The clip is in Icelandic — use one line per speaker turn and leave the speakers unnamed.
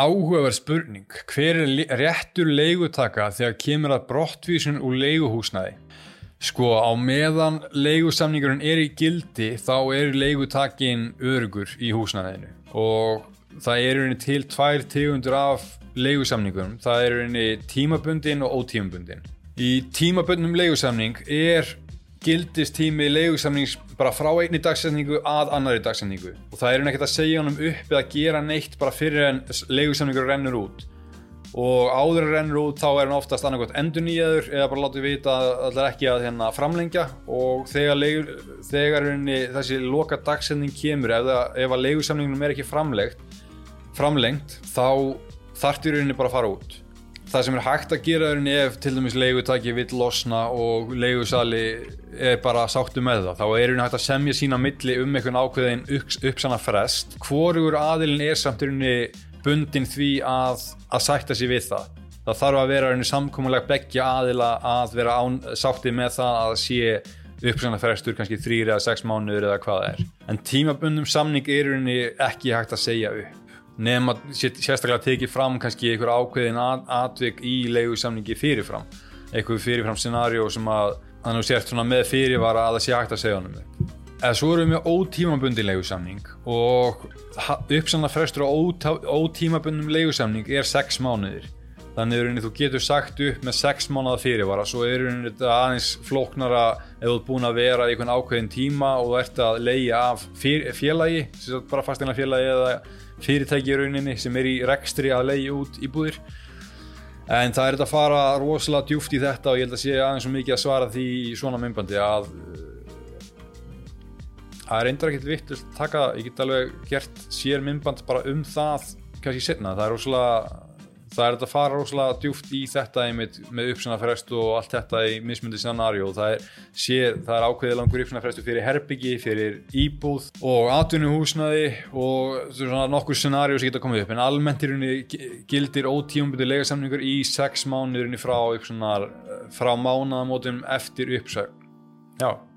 áhugaverð spurning. Hver er réttur leigutaka þegar kemur að brottvísun úr leiguhúsnaði? Sko, á meðan leigusamningurinn er í gildi þá er leigutakin örugur í húsnaðinu og það er einni til tvær tegundur af leigusamningunum. Það er einni tímabundin og ótímabundin. Í tímabundnum leigusamning er gildistími leigusamnings bara frá einni dagsetningu að annari dagsetningu. Og það er ekkert að segja honum upp eða gera neitt bara fyrir en leigusamningur rennur út. Og áður en rennur út þá er hann oftast annarkot endur nýjaður eða bara látið vita að það er ekki að hérna, framlengja. Og þegar, leigur, þegar henni, þessi loka dagsetning kemur ef, það, ef að leigusamningunum er ekki framlengt þá þartir henni bara að fara út það sem er hægt að gera er ef til dæmis leigutaki vill losna og leigusali er bara sáttu með það þá er henni hægt að semja sína milli um einhvern ákveðin uppsanna frest hvorugur aðilin er samt bundin því að, að sætta sér við það. Það þarf að vera samkómulega begja aðila að vera án, sátti með það að sé uppsanna frestur kannski þrýri eða sex mánuður eða hvað það er. En tímabundum samning er ekki hægt að segja upp nefn að sérstaklega tekið fram kannski einhver ákveðin atvik í leigusamningi fyrirfram. Einhver fyrirfram scenarjó sem að hann er sért með fyrirvara að það sé hægt að segja hann um þau eða svo erum við ótímabundi leigusamning og uppsanna frestur á ótímabundum leigusamning er 6 mánuðir þannig að þú getur sagt upp með 6 mánuða fyrirvara svo er þetta aðeins flóknara ef þú ert búin að vera í einhvern ákveðin tíma og ert að leia af félagi bara fastegna félagi eða fyrirtæki í rauninni sem er í rekstri að leiði út í búðir en það er þetta að fara rosalega djúft í þetta og ég held að sé aðeins svo mikið að svara því í svona myndbandi að það er eindir ekkert vitt að taka, ég get alveg gert sér myndband bara um það kannski setna, það er rosalega það er þetta að fara rosalega djúft í þetta einmitt, með uppsannafrest og allt þetta í mismundi scenarjó það er, er ákveðið langur uppsannafrestu fyrir herbyggi, fyrir íbúð og atvinnuhúsnaði og svona nokkur scenarjó sem geta komið upp. En almennt í rauninni gildir ótíumbyrði legasamningur í sex mánuðurinn frá, frá mánaðamótum eftir uppsögn. Já